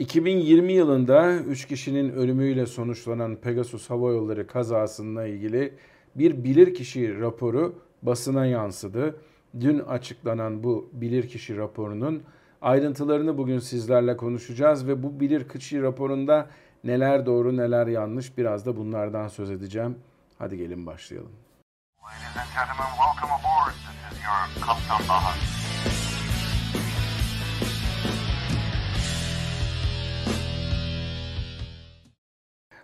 2020 yılında 3 kişinin ölümüyle sonuçlanan Pegasus Hava Yolları kazasıyla ilgili bir bilirkişi raporu basına yansıdı. Dün açıklanan bu bilirkişi raporunun ayrıntılarını bugün sizlerle konuşacağız ve bu bilirkişi raporunda neler doğru neler yanlış biraz da bunlardan söz edeceğim. Hadi gelin başlayalım. Ladies and gentlemen, welcome aboard. This is your.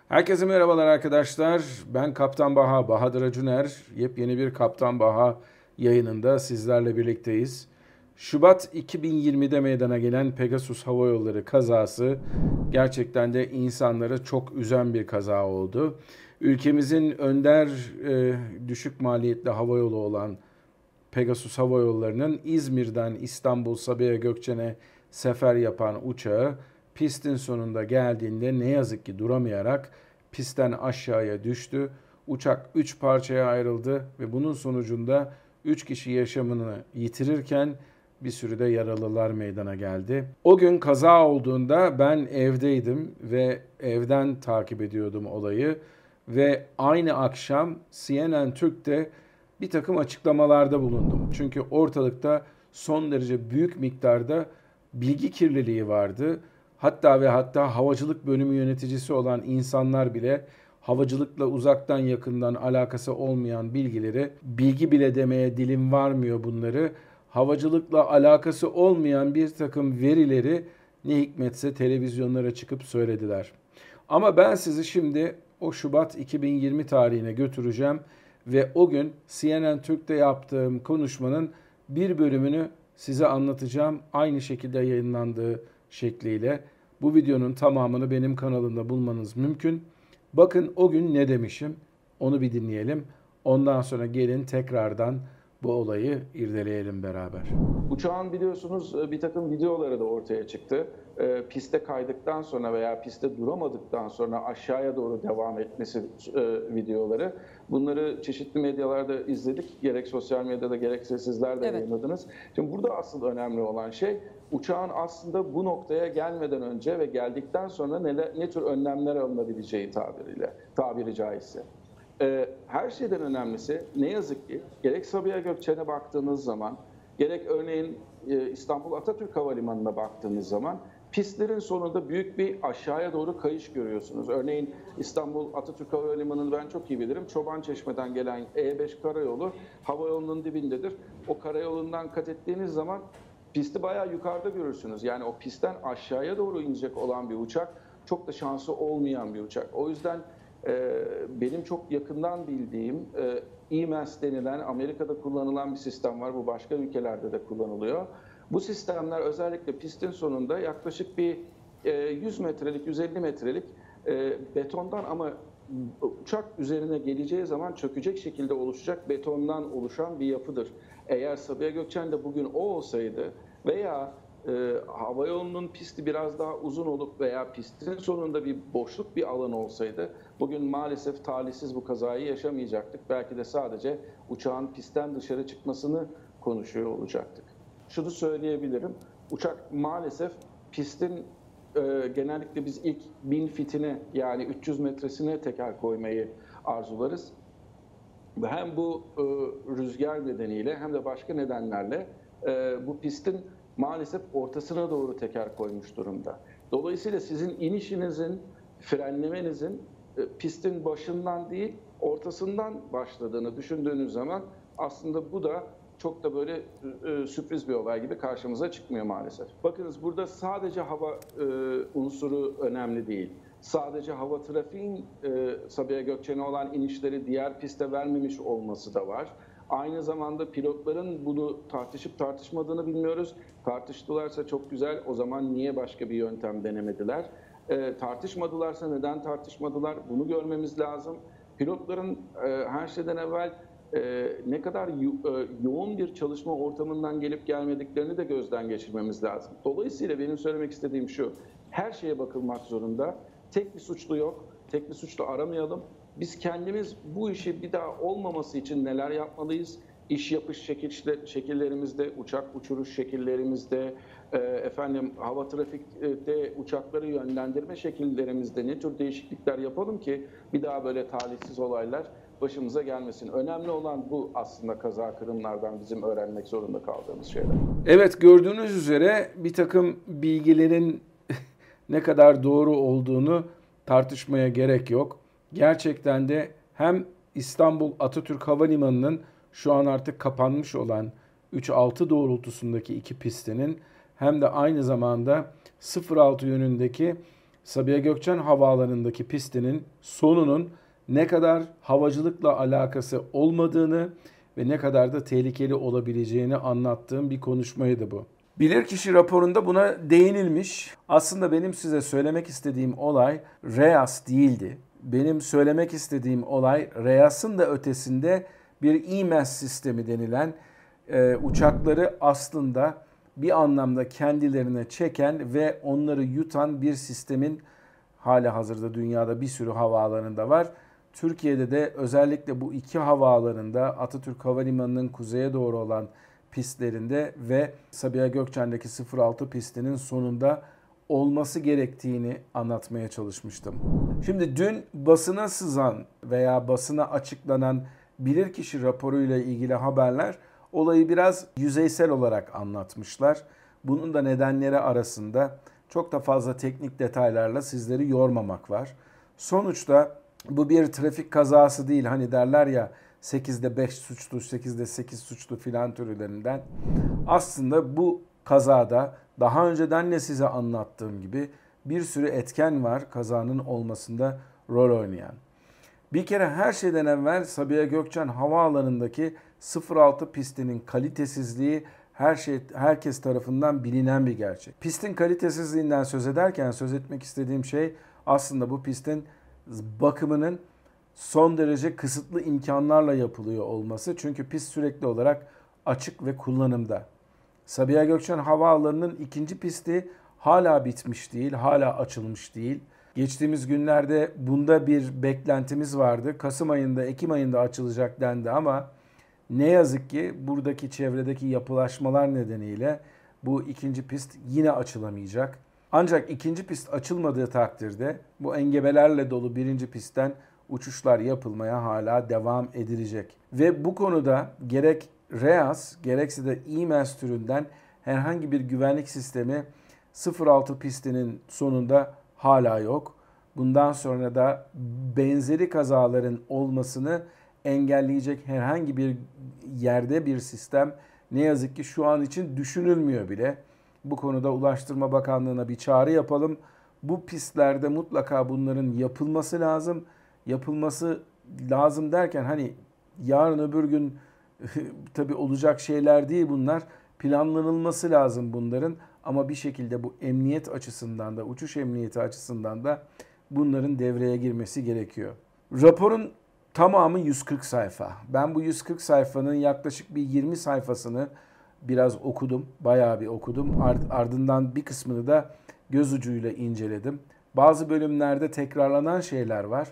Herkese merhabalar arkadaşlar. Ben Kaptan Baha, Bahadır Acuner. Yepyeni bir Kaptan Baha yayınında sizlerle birlikteyiz. Şubat 2020'de meydana gelen Pegasus Hava Yolları kazası gerçekten de insanları çok üzen bir kaza oldu. Ülkemizin önder e, düşük maliyetli hava yolu olan Pegasus Hava Yolları'nın İzmir'den İstanbul Sabiha Gökçen'e sefer yapan uçağı pistin sonunda geldiğinde ne yazık ki duramayarak pistten aşağıya düştü. Uçak 3 parçaya ayrıldı ve bunun sonucunda 3 kişi yaşamını yitirirken bir sürü de yaralılar meydana geldi. O gün kaza olduğunda ben evdeydim ve evden takip ediyordum olayı ve aynı akşam CNN Türk'te bir takım açıklamalarda bulundum. Çünkü ortalıkta son derece büyük miktarda bilgi kirliliği vardı Hatta ve hatta havacılık bölümü yöneticisi olan insanlar bile havacılıkla uzaktan yakından alakası olmayan bilgileri, bilgi bile demeye dilim varmıyor bunları, havacılıkla alakası olmayan bir takım verileri ne hikmetse televizyonlara çıkıp söylediler. Ama ben sizi şimdi o Şubat 2020 tarihine götüreceğim ve o gün CNN Türk'te yaptığım konuşmanın bir bölümünü size anlatacağım. Aynı şekilde yayınlandığı şekliyle. Bu videonun tamamını benim kanalımda bulmanız mümkün. Bakın o gün ne demişim onu bir dinleyelim. Ondan sonra gelin tekrardan bu olayı irdeleyelim beraber. Uçağın biliyorsunuz e, bir takım videoları da ortaya çıktı. E, piste kaydıktan sonra veya piste duramadıktan sonra aşağıya doğru devam etmesi e, videoları. Bunları çeşitli medyalarda izledik. Gerek sosyal medyada gerekse sizler de evet. yayınladınız. Şimdi burada asıl önemli olan şey uçağın aslında bu noktaya gelmeden önce ve geldikten sonra ne, ne tür önlemler alınabileceği tabiriyle, tabiri caizse. Ee, her şeyden önemlisi ne yazık ki gerek Sabiha Gökçen'e baktığınız zaman, gerek örneğin e, İstanbul Atatürk Havalimanı'na baktığınız zaman pistlerin sonunda büyük bir aşağıya doğru kayış görüyorsunuz. Örneğin İstanbul Atatürk Havalimanı'nı ben çok iyi bilirim. Çoban Çeşme'den gelen E5 karayolu havayolunun dibindedir. O karayolundan kat ettiğiniz zaman pisti bayağı yukarıda görürsünüz. Yani o pistten aşağıya doğru inecek olan bir uçak çok da şansı olmayan bir uçak. O yüzden e, benim çok yakından bildiğim e, EMAS denilen Amerika'da kullanılan bir sistem var. Bu başka ülkelerde de kullanılıyor. Bu sistemler özellikle pistin sonunda yaklaşık bir e, 100 metrelik, 150 metrelik e, betondan ama uçak üzerine geleceği zaman çökecek şekilde oluşacak betondan oluşan bir yapıdır. Eğer Sabiha Gökçen de bugün o olsaydı veya e, havayolunun pisti biraz daha uzun olup veya pistin sonunda bir boşluk bir alan olsaydı bugün maalesef talihsiz bu kazayı yaşamayacaktık. Belki de sadece uçağın pistten dışarı çıkmasını konuşuyor olacaktık. Şunu söyleyebilirim. Uçak maalesef pistin e, genellikle biz ilk 1000 fitine yani 300 metresine teker koymayı arzularız. Hem bu e, rüzgar nedeniyle hem de başka nedenlerle e, bu pistin maalesef ortasına doğru teker koymuş durumda. Dolayısıyla sizin inişinizin, frenlemenizin pistin başından değil ortasından başladığını düşündüğünüz zaman aslında bu da çok da böyle e, sürpriz bir olay gibi karşımıza çıkmıyor maalesef. Bakınız burada sadece hava e, unsuru önemli değil. Sadece hava trafiğin e, Sabiha Gökçen'e olan inişleri diğer piste vermemiş olması da var. Aynı zamanda pilotların bunu tartışıp tartışmadığını bilmiyoruz. Tartıştılarsa çok güzel. O zaman niye başka bir yöntem denemediler? E, tartışmadılarsa neden tartışmadılar? Bunu görmemiz lazım. Pilotların e, her şeyden evvel e, ne kadar yo e, yoğun bir çalışma ortamından gelip gelmediklerini de gözden geçirmemiz lazım. Dolayısıyla benim söylemek istediğim şu, her şeye bakılmak zorunda. Tek bir suçlu yok, tek bir suçlu aramayalım. Biz kendimiz bu işi bir daha olmaması için neler yapmalıyız? iş yapış şekillerimizde, uçak uçuruş şekillerimizde, efendim hava trafikte uçakları yönlendirme şekillerimizde ne tür değişiklikler yapalım ki bir daha böyle talihsiz olaylar başımıza gelmesin. Önemli olan bu aslında kaza kırımlardan bizim öğrenmek zorunda kaldığımız şeyler. Evet gördüğünüz üzere bir takım bilgilerin ne kadar doğru olduğunu tartışmaya gerek yok. Gerçekten de hem İstanbul Atatürk Havalimanı'nın şu an artık kapanmış olan 3-6 doğrultusundaki iki pistinin hem de aynı zamanda 06 yönündeki Sabiha Gökçen Havaalanı'ndaki pistinin sonunun ne kadar havacılıkla alakası olmadığını ve ne kadar da tehlikeli olabileceğini anlattığım bir konuşmaydı bu. Bilirkişi raporunda buna değinilmiş. Aslında benim size söylemek istediğim olay REAS değildi. Benim söylemek istediğim olay REAS'ın da ötesinde bir EMAS sistemi denilen e, uçakları aslında bir anlamda kendilerine çeken ve onları yutan bir sistemin hali hazırda dünyada bir sürü havaalanında var. Türkiye'de de özellikle bu iki havaalanında Atatürk Havalimanı'nın kuzeye doğru olan pistlerinde ve Sabiha Gökçen'deki 06 pistinin sonunda olması gerektiğini anlatmaya çalışmıştım. Şimdi dün basına sızan veya basına açıklanan bilirkişi raporuyla ilgili haberler olayı biraz yüzeysel olarak anlatmışlar. Bunun da nedenleri arasında çok da fazla teknik detaylarla sizleri yormamak var. Sonuçta bu bir trafik kazası değil. Hani derler ya 8'de 5 suçlu, 8'de 8 suçlu filan türlerinden. Aslında bu kazada daha önceden de size anlattığım gibi bir sürü etken var kazanın olmasında rol oynayan. Bir kere her şeyden evvel Sabiha Gökçen Havaalanı'ndaki 06 pistinin kalitesizliği her şey herkes tarafından bilinen bir gerçek. Pistin kalitesizliğinden söz ederken söz etmek istediğim şey aslında bu pistin bakımının son derece kısıtlı imkanlarla yapılıyor olması. Çünkü pist sürekli olarak açık ve kullanımda. Sabiha Gökçen Havaalanı'nın ikinci pisti hala bitmiş değil, hala açılmış değil. Geçtiğimiz günlerde bunda bir beklentimiz vardı. Kasım ayında, Ekim ayında açılacak dendi ama ne yazık ki buradaki çevredeki yapılaşmalar nedeniyle bu ikinci pist yine açılamayacak. Ancak ikinci pist açılmadığı takdirde bu engebelerle dolu birinci pistten uçuşlar yapılmaya hala devam edilecek. Ve bu konuda gerek REAS gerekse de EMAS türünden herhangi bir güvenlik sistemi 06 pistinin sonunda hala yok. Bundan sonra da benzeri kazaların olmasını engelleyecek herhangi bir yerde bir sistem ne yazık ki şu an için düşünülmüyor bile. Bu konuda Ulaştırma Bakanlığı'na bir çağrı yapalım. Bu pistlerde mutlaka bunların yapılması lazım. Yapılması lazım derken hani yarın öbür gün tabi olacak şeyler değil bunlar. Planlanılması lazım bunların ama bir şekilde bu emniyet açısından da uçuş emniyeti açısından da bunların devreye girmesi gerekiyor. Raporun tamamı 140 sayfa. Ben bu 140 sayfanın yaklaşık bir 20 sayfasını biraz okudum. Bayağı bir okudum. Ardından bir kısmını da göz ucuyla inceledim. Bazı bölümlerde tekrarlanan şeyler var.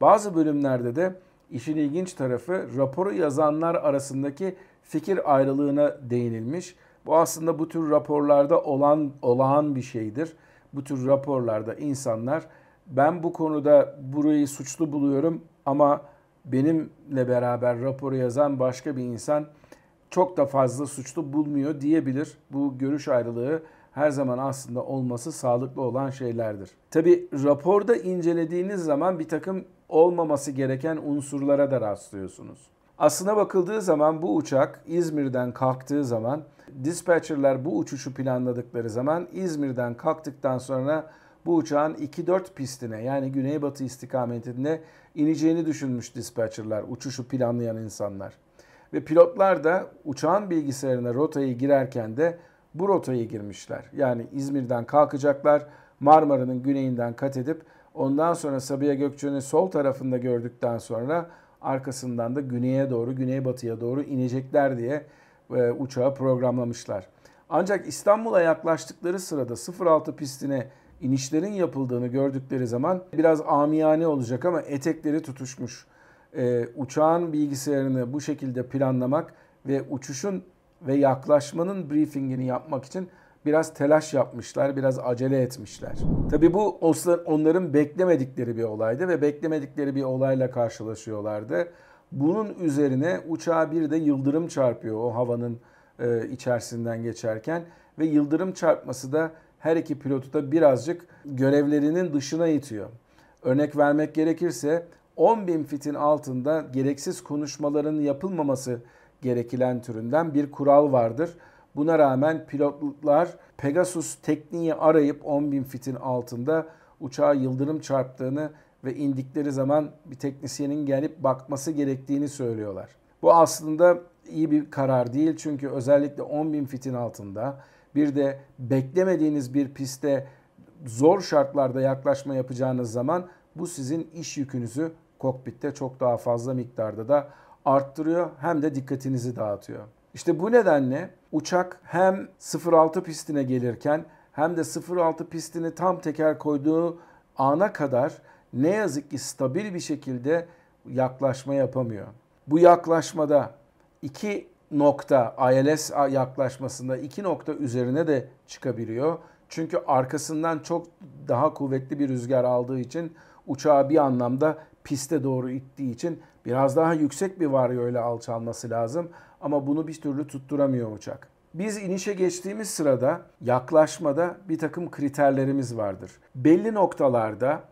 Bazı bölümlerde de işin ilginç tarafı raporu yazanlar arasındaki fikir ayrılığına değinilmiş. Bu aslında bu tür raporlarda olan olağan bir şeydir. Bu tür raporlarda insanlar ben bu konuda burayı suçlu buluyorum ama benimle beraber raporu yazan başka bir insan çok da fazla suçlu bulmuyor diyebilir. Bu görüş ayrılığı her zaman aslında olması sağlıklı olan şeylerdir. Tabi raporda incelediğiniz zaman bir takım olmaması gereken unsurlara da rastlıyorsunuz. Aslına bakıldığı zaman bu uçak İzmir'den kalktığı zaman dispatcherlar bu uçuşu planladıkları zaman İzmir'den kalktıktan sonra bu uçağın 2-4 pistine yani güneybatı istikametinde ineceğini düşünmüş dispatcherlar, uçuşu planlayan insanlar. Ve pilotlar da uçağın bilgisayarına rotayı girerken de bu rotayı girmişler. Yani İzmir'den kalkacaklar, Marmara'nın güneyinden kat edip ondan sonra Sabiha Gökçen'i sol tarafında gördükten sonra arkasından da güneye doğru, güneybatıya doğru inecekler diye e, uçağı programlamışlar. Ancak İstanbul'a yaklaştıkları sırada 06 pistine inişlerin yapıldığını gördükleri zaman biraz amiyane olacak ama etekleri tutuşmuş. Ee, uçağın bilgisayarını bu şekilde planlamak ve uçuşun ve yaklaşmanın briefingini yapmak için biraz telaş yapmışlar, biraz acele etmişler. Tabii bu onların beklemedikleri bir olaydı ve beklemedikleri bir olayla karşılaşıyorlardı. Bunun üzerine uçağa bir de yıldırım çarpıyor o havanın e, içerisinden geçerken ve yıldırım çarpması da her iki pilotu da birazcık görevlerinin dışına itiyor. Örnek vermek gerekirse 10 bin fitin altında gereksiz konuşmaların yapılmaması gerekilen türünden bir kural vardır. Buna rağmen pilotlar Pegasus tekniği arayıp 10 bin fitin altında uçağa yıldırım çarptığını ve indikleri zaman bir teknisyenin gelip bakması gerektiğini söylüyorlar. Bu aslında iyi bir karar değil çünkü özellikle 10 bin fitin altında bir de beklemediğiniz bir piste zor şartlarda yaklaşma yapacağınız zaman bu sizin iş yükünüzü kokpitte çok daha fazla miktarda da arttırıyor hem de dikkatinizi dağıtıyor. İşte bu nedenle uçak hem 06 pistine gelirken hem de 06 pistini tam teker koyduğu ana kadar ne yazık ki stabil bir şekilde yaklaşma yapamıyor. Bu yaklaşmada iki nokta ILS yaklaşmasında iki nokta üzerine de çıkabiliyor. Çünkü arkasından çok daha kuvvetli bir rüzgar aldığı için uçağı bir anlamda piste doğru ittiği için biraz daha yüksek bir varyoyla alçalması lazım. Ama bunu bir türlü tutturamıyor uçak. Biz inişe geçtiğimiz sırada yaklaşmada bir takım kriterlerimiz vardır. Belli noktalarda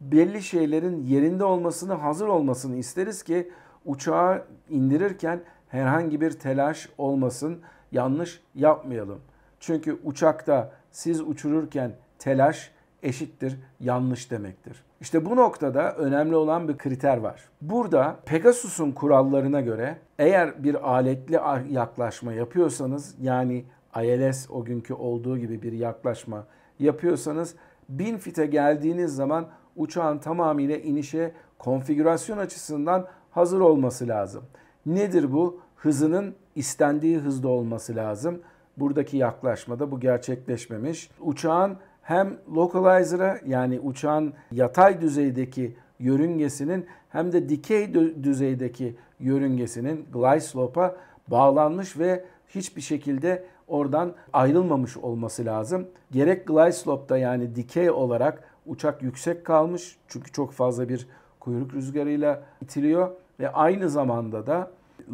belli şeylerin yerinde olmasını, hazır olmasını isteriz ki uçağı indirirken herhangi bir telaş olmasın, yanlış yapmayalım. Çünkü uçakta siz uçururken telaş eşittir yanlış demektir. İşte bu noktada önemli olan bir kriter var. Burada Pegasus'un kurallarına göre eğer bir aletli yaklaşma yapıyorsanız yani ILS o günkü olduğu gibi bir yaklaşma yapıyorsanız 1000 fite geldiğiniz zaman uçağın tamamıyla inişe konfigürasyon açısından hazır olması lazım. Nedir bu? Hızının istendiği hızda olması lazım. Buradaki yaklaşmada bu gerçekleşmemiş. Uçağın hem localizer'a yani uçağın yatay düzeydeki yörüngesinin hem de dikey düzeydeki yörüngesinin glide slope'a bağlanmış ve hiçbir şekilde oradan ayrılmamış olması lazım. Gerek glide slope'da yani dikey olarak uçak yüksek kalmış çünkü çok fazla bir kuyruk rüzgarıyla itiliyor ve aynı zamanda da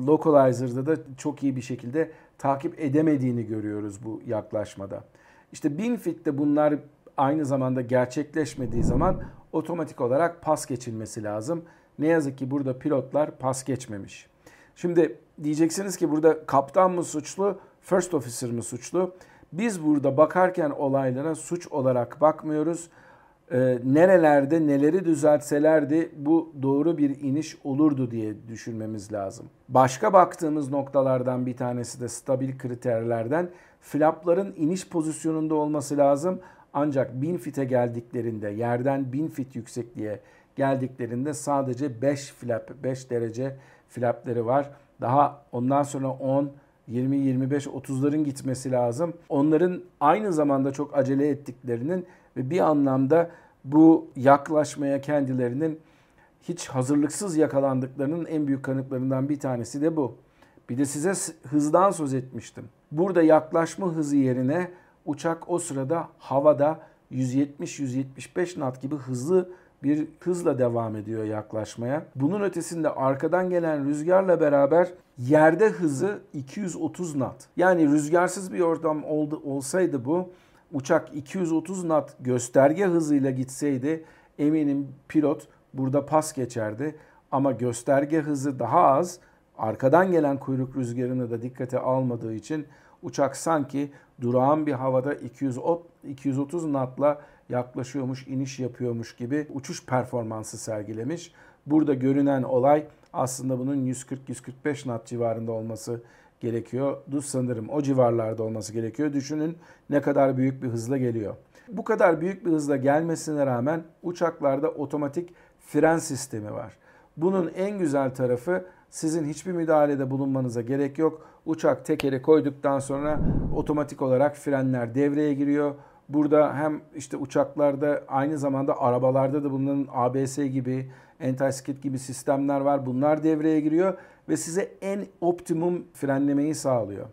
localizer'da da çok iyi bir şekilde takip edemediğini görüyoruz bu yaklaşmada. İşte Binfit'te bunlar aynı zamanda gerçekleşmediği zaman otomatik olarak pas geçilmesi lazım. Ne yazık ki burada pilotlar pas geçmemiş. Şimdi diyeceksiniz ki burada kaptan mı suçlu, first officer mı suçlu? Biz burada bakarken olaylara suç olarak bakmıyoruz. Ee, nerelerde neleri düzeltselerdi bu doğru bir iniş olurdu diye düşünmemiz lazım. Başka baktığımız noktalardan bir tanesi de stabil kriterlerden flapların iniş pozisyonunda olması lazım. Ancak 1000 fite geldiklerinde yerden 1000 fit yüksekliğe geldiklerinde sadece 5 flap 5 derece flapleri var. Daha ondan sonra 10 20 25 30'ların gitmesi lazım. Onların aynı zamanda çok acele ettiklerinin ve bir anlamda bu yaklaşmaya kendilerinin hiç hazırlıksız yakalandıklarının en büyük kanıtlarından bir tanesi de bu. Bir de size hızdan söz etmiştim. Burada yaklaşma hızı yerine uçak o sırada havada 170-175 knot gibi hızlı bir hızla devam ediyor yaklaşmaya. Bunun ötesinde arkadan gelen rüzgarla beraber yerde hızı 230 knot. Yani rüzgarsız bir ortam oldu, olsaydı bu uçak 230 knot gösterge hızıyla gitseydi eminim pilot burada pas geçerdi. Ama gösterge hızı daha az arkadan gelen kuyruk rüzgarını da dikkate almadığı için uçak sanki durağan bir havada 230 knotla yaklaşıyormuş, iniş yapıyormuş gibi uçuş performansı sergilemiş. Burada görünen olay aslında bunun 140-145 knot civarında olması gerekiyordu sanırım. O civarlarda olması gerekiyor. Düşünün ne kadar büyük bir hızla geliyor. Bu kadar büyük bir hızla gelmesine rağmen uçaklarda otomatik fren sistemi var. Bunun en güzel tarafı sizin hiçbir müdahalede bulunmanıza gerek yok. Uçak tekeri koyduktan sonra otomatik olarak frenler devreye giriyor. Burada hem işte uçaklarda aynı zamanda arabalarda da bunların ABS gibi, anti-skid gibi sistemler var. Bunlar devreye giriyor ve size en optimum frenlemeyi sağlıyor.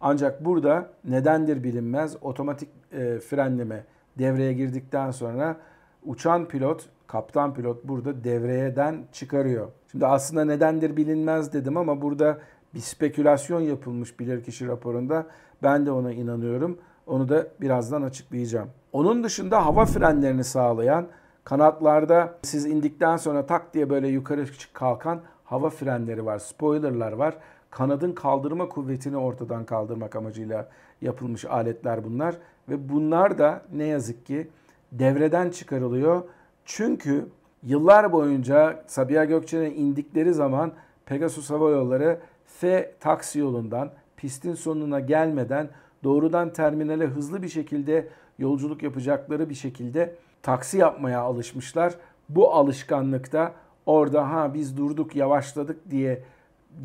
Ancak burada nedendir bilinmez otomatik e, frenleme devreye girdikten sonra uçan pilot, kaptan pilot burada devreyeden çıkarıyor. Şimdi aslında nedendir bilinmez dedim ama burada bir spekülasyon yapılmış bilirkişi raporunda. Ben de ona inanıyorum. Onu da birazdan açıklayacağım. Onun dışında hava frenlerini sağlayan kanatlarda siz indikten sonra tak diye böyle yukarı kalkan hava frenleri var, spoilerlar var. Kanadın kaldırma kuvvetini ortadan kaldırmak amacıyla yapılmış aletler bunlar ve bunlar da ne yazık ki devreden çıkarılıyor. Çünkü yıllar boyunca Sabiha Gökçen'e indikleri zaman Pegasus Hava Yolları F taksi yolundan pistin sonuna gelmeden doğrudan terminale hızlı bir şekilde yolculuk yapacakları bir şekilde taksi yapmaya alışmışlar. Bu alışkanlıkta orada ha biz durduk yavaşladık diye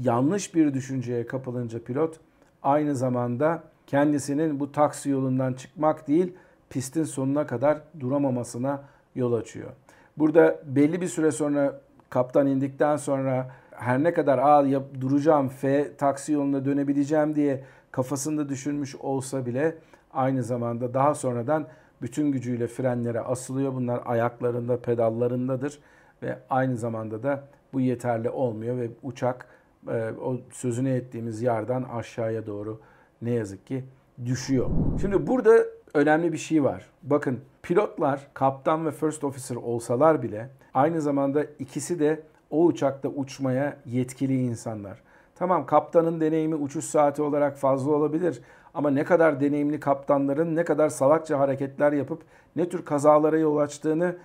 yanlış bir düşünceye kapılınca pilot aynı zamanda kendisinin bu taksi yolundan çıkmak değil pistin sonuna kadar duramamasına yol açıyor. Burada belli bir süre sonra kaptan indikten sonra her ne kadar a duracağım F taksi yoluna dönebileceğim diye kafasında düşünmüş olsa bile aynı zamanda daha sonradan bütün gücüyle frenlere asılıyor. Bunlar ayaklarında, pedallarındadır ve aynı zamanda da bu yeterli olmuyor ve uçak e, o sözünü ettiğimiz yerden aşağıya doğru ne yazık ki düşüyor. Şimdi burada önemli bir şey var. Bakın pilotlar kaptan ve first officer olsalar bile aynı zamanda ikisi de o uçakta uçmaya yetkili insanlar. Tamam kaptanın deneyimi uçuş saati olarak fazla olabilir ama ne kadar deneyimli kaptanların ne kadar salakça hareketler yapıp ne tür kazalara yol açtığını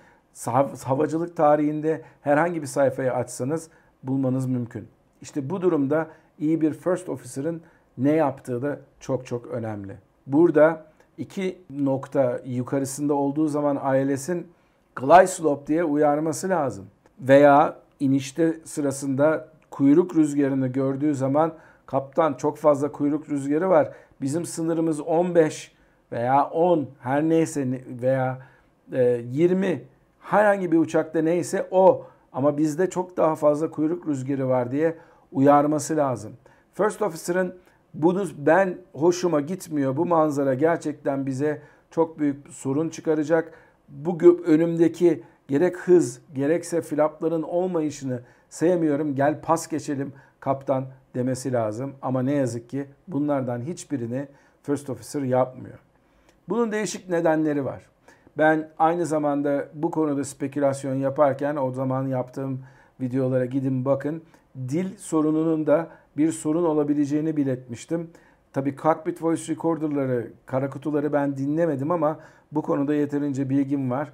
havacılık tarihinde herhangi bir sayfayı açsanız bulmanız mümkün. İşte bu durumda iyi bir first officer'ın ne yaptığı da çok çok önemli. Burada iki nokta yukarısında olduğu zaman ILS'in glide slope diye uyarması lazım. Veya inişte sırasında kuyruk rüzgarını gördüğü zaman kaptan çok fazla kuyruk rüzgarı var. Bizim sınırımız 15 veya 10 her neyse veya 20 e, herhangi bir uçakta neyse o ama bizde çok daha fazla kuyruk rüzgarı var diye uyarması lazım. First Officer'ın bunu ben hoşuma gitmiyor. Bu manzara gerçekten bize çok büyük sorun çıkaracak. Bu önümdeki gerek hız gerekse flapların olmayışını sevmiyorum. Gel pas geçelim kaptan demesi lazım. Ama ne yazık ki bunlardan hiçbirini First Officer yapmıyor. Bunun değişik nedenleri var. Ben aynı zamanda bu konuda spekülasyon yaparken o zaman yaptığım videolara gidin bakın. Dil sorununun da bir sorun olabileceğini biletmiştim. Tabi cockpit voice recorder'ları, kara kutuları ben dinlemedim ama bu konuda yeterince bilgim var.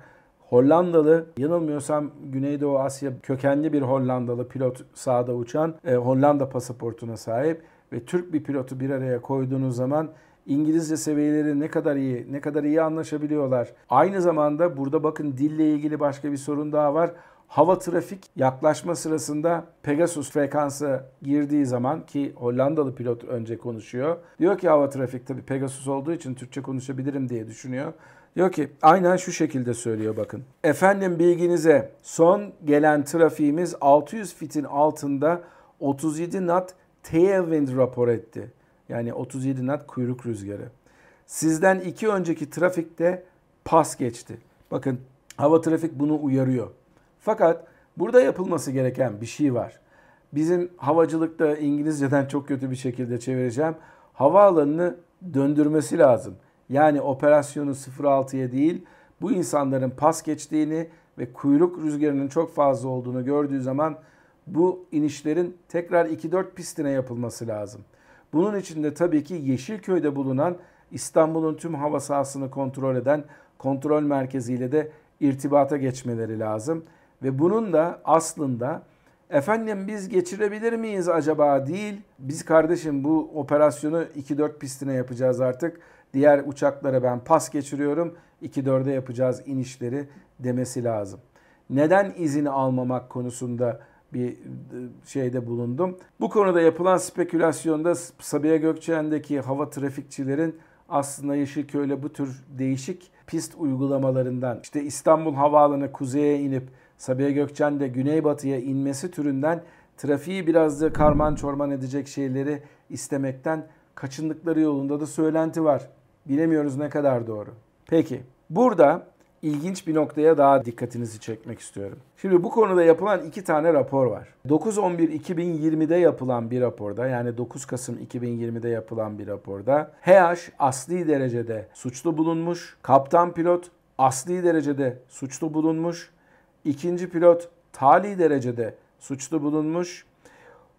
Hollandalı, yanılmıyorsam Güneydoğu Asya kökenli bir Hollandalı pilot sahada uçan, e, Hollanda pasaportuna sahip ve Türk bir pilotu bir araya koyduğunuz zaman İngilizce seviyeleri ne kadar iyi, ne kadar iyi anlaşabiliyorlar. Aynı zamanda burada bakın dille ilgili başka bir sorun daha var. Hava trafik yaklaşma sırasında Pegasus frekansı girdiği zaman ki Hollandalı pilot önce konuşuyor. Diyor ki hava trafik tabii Pegasus olduğu için Türkçe konuşabilirim diye düşünüyor. Diyor ki aynen şu şekilde söylüyor bakın. Efendim bilginize son gelen trafiğimiz 600 fitin altında 37 knot tailwind rapor etti. Yani 37 knot kuyruk rüzgarı. Sizden iki önceki trafikte pas geçti. Bakın hava trafik bunu uyarıyor. Fakat burada yapılması gereken bir şey var. Bizim havacılıkta İngilizceden çok kötü bir şekilde çevireceğim. Havaalanını döndürmesi lazım. Yani operasyonu 06'ya değil bu insanların pas geçtiğini ve kuyruk rüzgarının çok fazla olduğunu gördüğü zaman bu inişlerin tekrar 2-4 pistine yapılması lazım. Bunun için de tabii ki Yeşilköy'de bulunan İstanbul'un tüm hava sahasını kontrol eden kontrol merkeziyle de irtibata geçmeleri lazım. Ve bunun da aslında efendim biz geçirebilir miyiz acaba değil. Biz kardeşim bu operasyonu 2-4 pistine yapacağız artık. Diğer uçaklara ben pas geçiriyorum. 2-4'e yapacağız inişleri demesi lazım. Neden izin almamak konusunda bir e, şeyde bulundum. Bu konuda yapılan spekülasyonda Sabiha Gökçen'deki hava trafikçilerin aslında Yeşilköy'le bu tür değişik pist uygulamalarından işte İstanbul Havaalanı kuzeye inip Sabiha Gökçen de güneybatıya inmesi türünden trafiği biraz da karman çorman edecek şeyleri istemekten kaçındıkları yolunda da söylenti var. Bilemiyoruz ne kadar doğru. Peki burada ilginç bir noktaya daha dikkatinizi çekmek istiyorum. Şimdi bu konuda yapılan iki tane rapor var. 9-11-2020'de yapılan bir raporda yani 9 Kasım 2020'de yapılan bir raporda HH asli derecede suçlu bulunmuş. Kaptan pilot asli derecede suçlu bulunmuş. İkinci pilot tali derecede suçlu bulunmuş.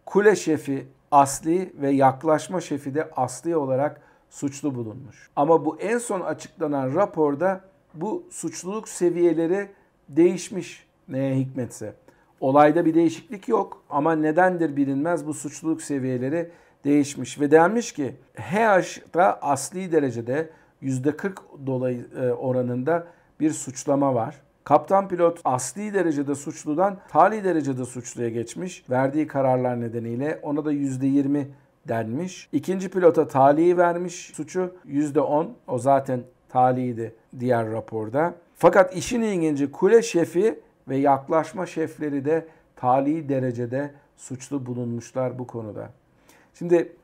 Kule şefi asli ve yaklaşma şefi de asli olarak suçlu bulunmuş. Ama bu en son açıklanan raporda bu suçluluk seviyeleri değişmiş neye hikmetse. Olayda bir değişiklik yok ama nedendir bilinmez bu suçluluk seviyeleri değişmiş ve denmiş ki HH'da asli derecede %40 dolayı e, oranında bir suçlama var. Kaptan pilot asli derecede suçludan tali derecede suçluya geçmiş. Verdiği kararlar nedeniyle ona da %20 denmiş. İkinci pilota taliyi vermiş suçu %10. O zaten taliydi diğer raporda. Fakat işin ilginci kule şefi ve yaklaşma şefleri de tali derecede suçlu bulunmuşlar bu konuda. Şimdi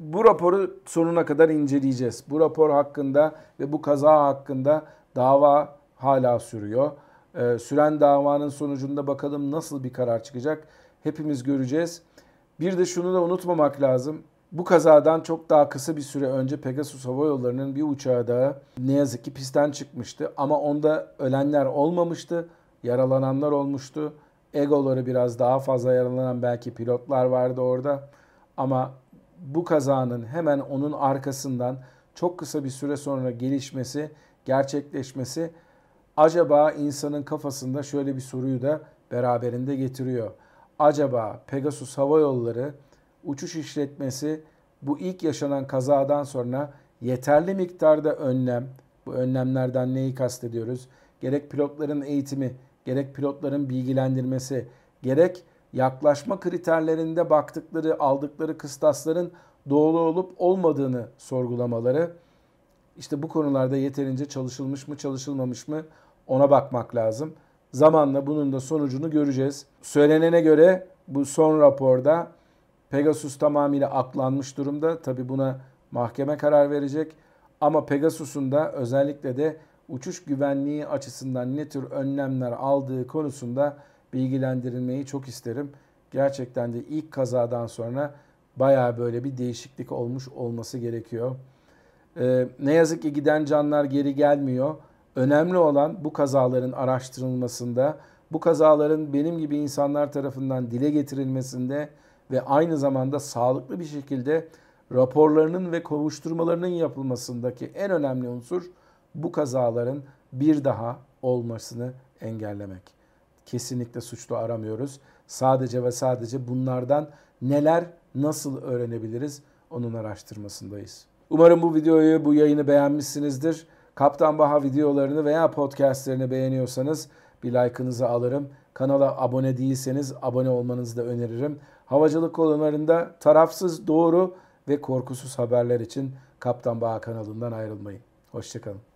bu raporu sonuna kadar inceleyeceğiz. Bu rapor hakkında ve bu kaza hakkında dava hala sürüyor. Ee, süren davanın sonucunda bakalım nasıl bir karar çıkacak hepimiz göreceğiz. Bir de şunu da unutmamak lazım. Bu kazadan çok daha kısa bir süre önce Pegasus Hava Yolları'nın bir uçağı da ne yazık ki pistten çıkmıştı. Ama onda ölenler olmamıştı, yaralananlar olmuştu. Egoları biraz daha fazla yaralanan belki pilotlar vardı orada. Ama bu kazanın hemen onun arkasından çok kısa bir süre sonra gelişmesi, gerçekleşmesi acaba insanın kafasında şöyle bir soruyu da beraberinde getiriyor. Acaba Pegasus Hava Yolları uçuş işletmesi bu ilk yaşanan kazadan sonra yeterli miktarda önlem, bu önlemlerden neyi kastediyoruz? Gerek pilotların eğitimi, gerek pilotların bilgilendirmesi, gerek yaklaşma kriterlerinde baktıkları, aldıkları kıstasların doğru olup olmadığını sorgulamaları. İşte bu konularda yeterince çalışılmış mı, çalışılmamış mı ona bakmak lazım. Zamanla bunun da sonucunu göreceğiz. Söylenene göre bu son raporda Pegasus tamamıyla aklanmış durumda. Tabi buna mahkeme karar verecek. Ama Pegasus'un da özellikle de uçuş güvenliği açısından ne tür önlemler aldığı konusunda bilgilendirilmeyi çok isterim. Gerçekten de ilk kazadan sonra baya böyle bir değişiklik olmuş olması gerekiyor. Ee, ne yazık ki giden canlar geri gelmiyor. Önemli olan bu kazaların araştırılmasında, bu kazaların benim gibi insanlar tarafından dile getirilmesinde ve aynı zamanda sağlıklı bir şekilde raporlarının ve kovuşturmalarının yapılmasındaki en önemli unsur bu kazaların bir daha olmasını engellemek. Kesinlikle suçlu aramıyoruz. Sadece ve sadece bunlardan neler nasıl öğrenebiliriz onun araştırmasındayız. Umarım bu videoyu, bu yayını beğenmişsinizdir. Kaptan Baha videolarını veya podcastlerini beğeniyorsanız bir like'ınızı alırım. Kanala abone değilseniz abone olmanızı da öneririm. Havacılık konularında tarafsız, doğru ve korkusuz haberler için Kaptan Baha kanalından ayrılmayın. Hoşçakalın.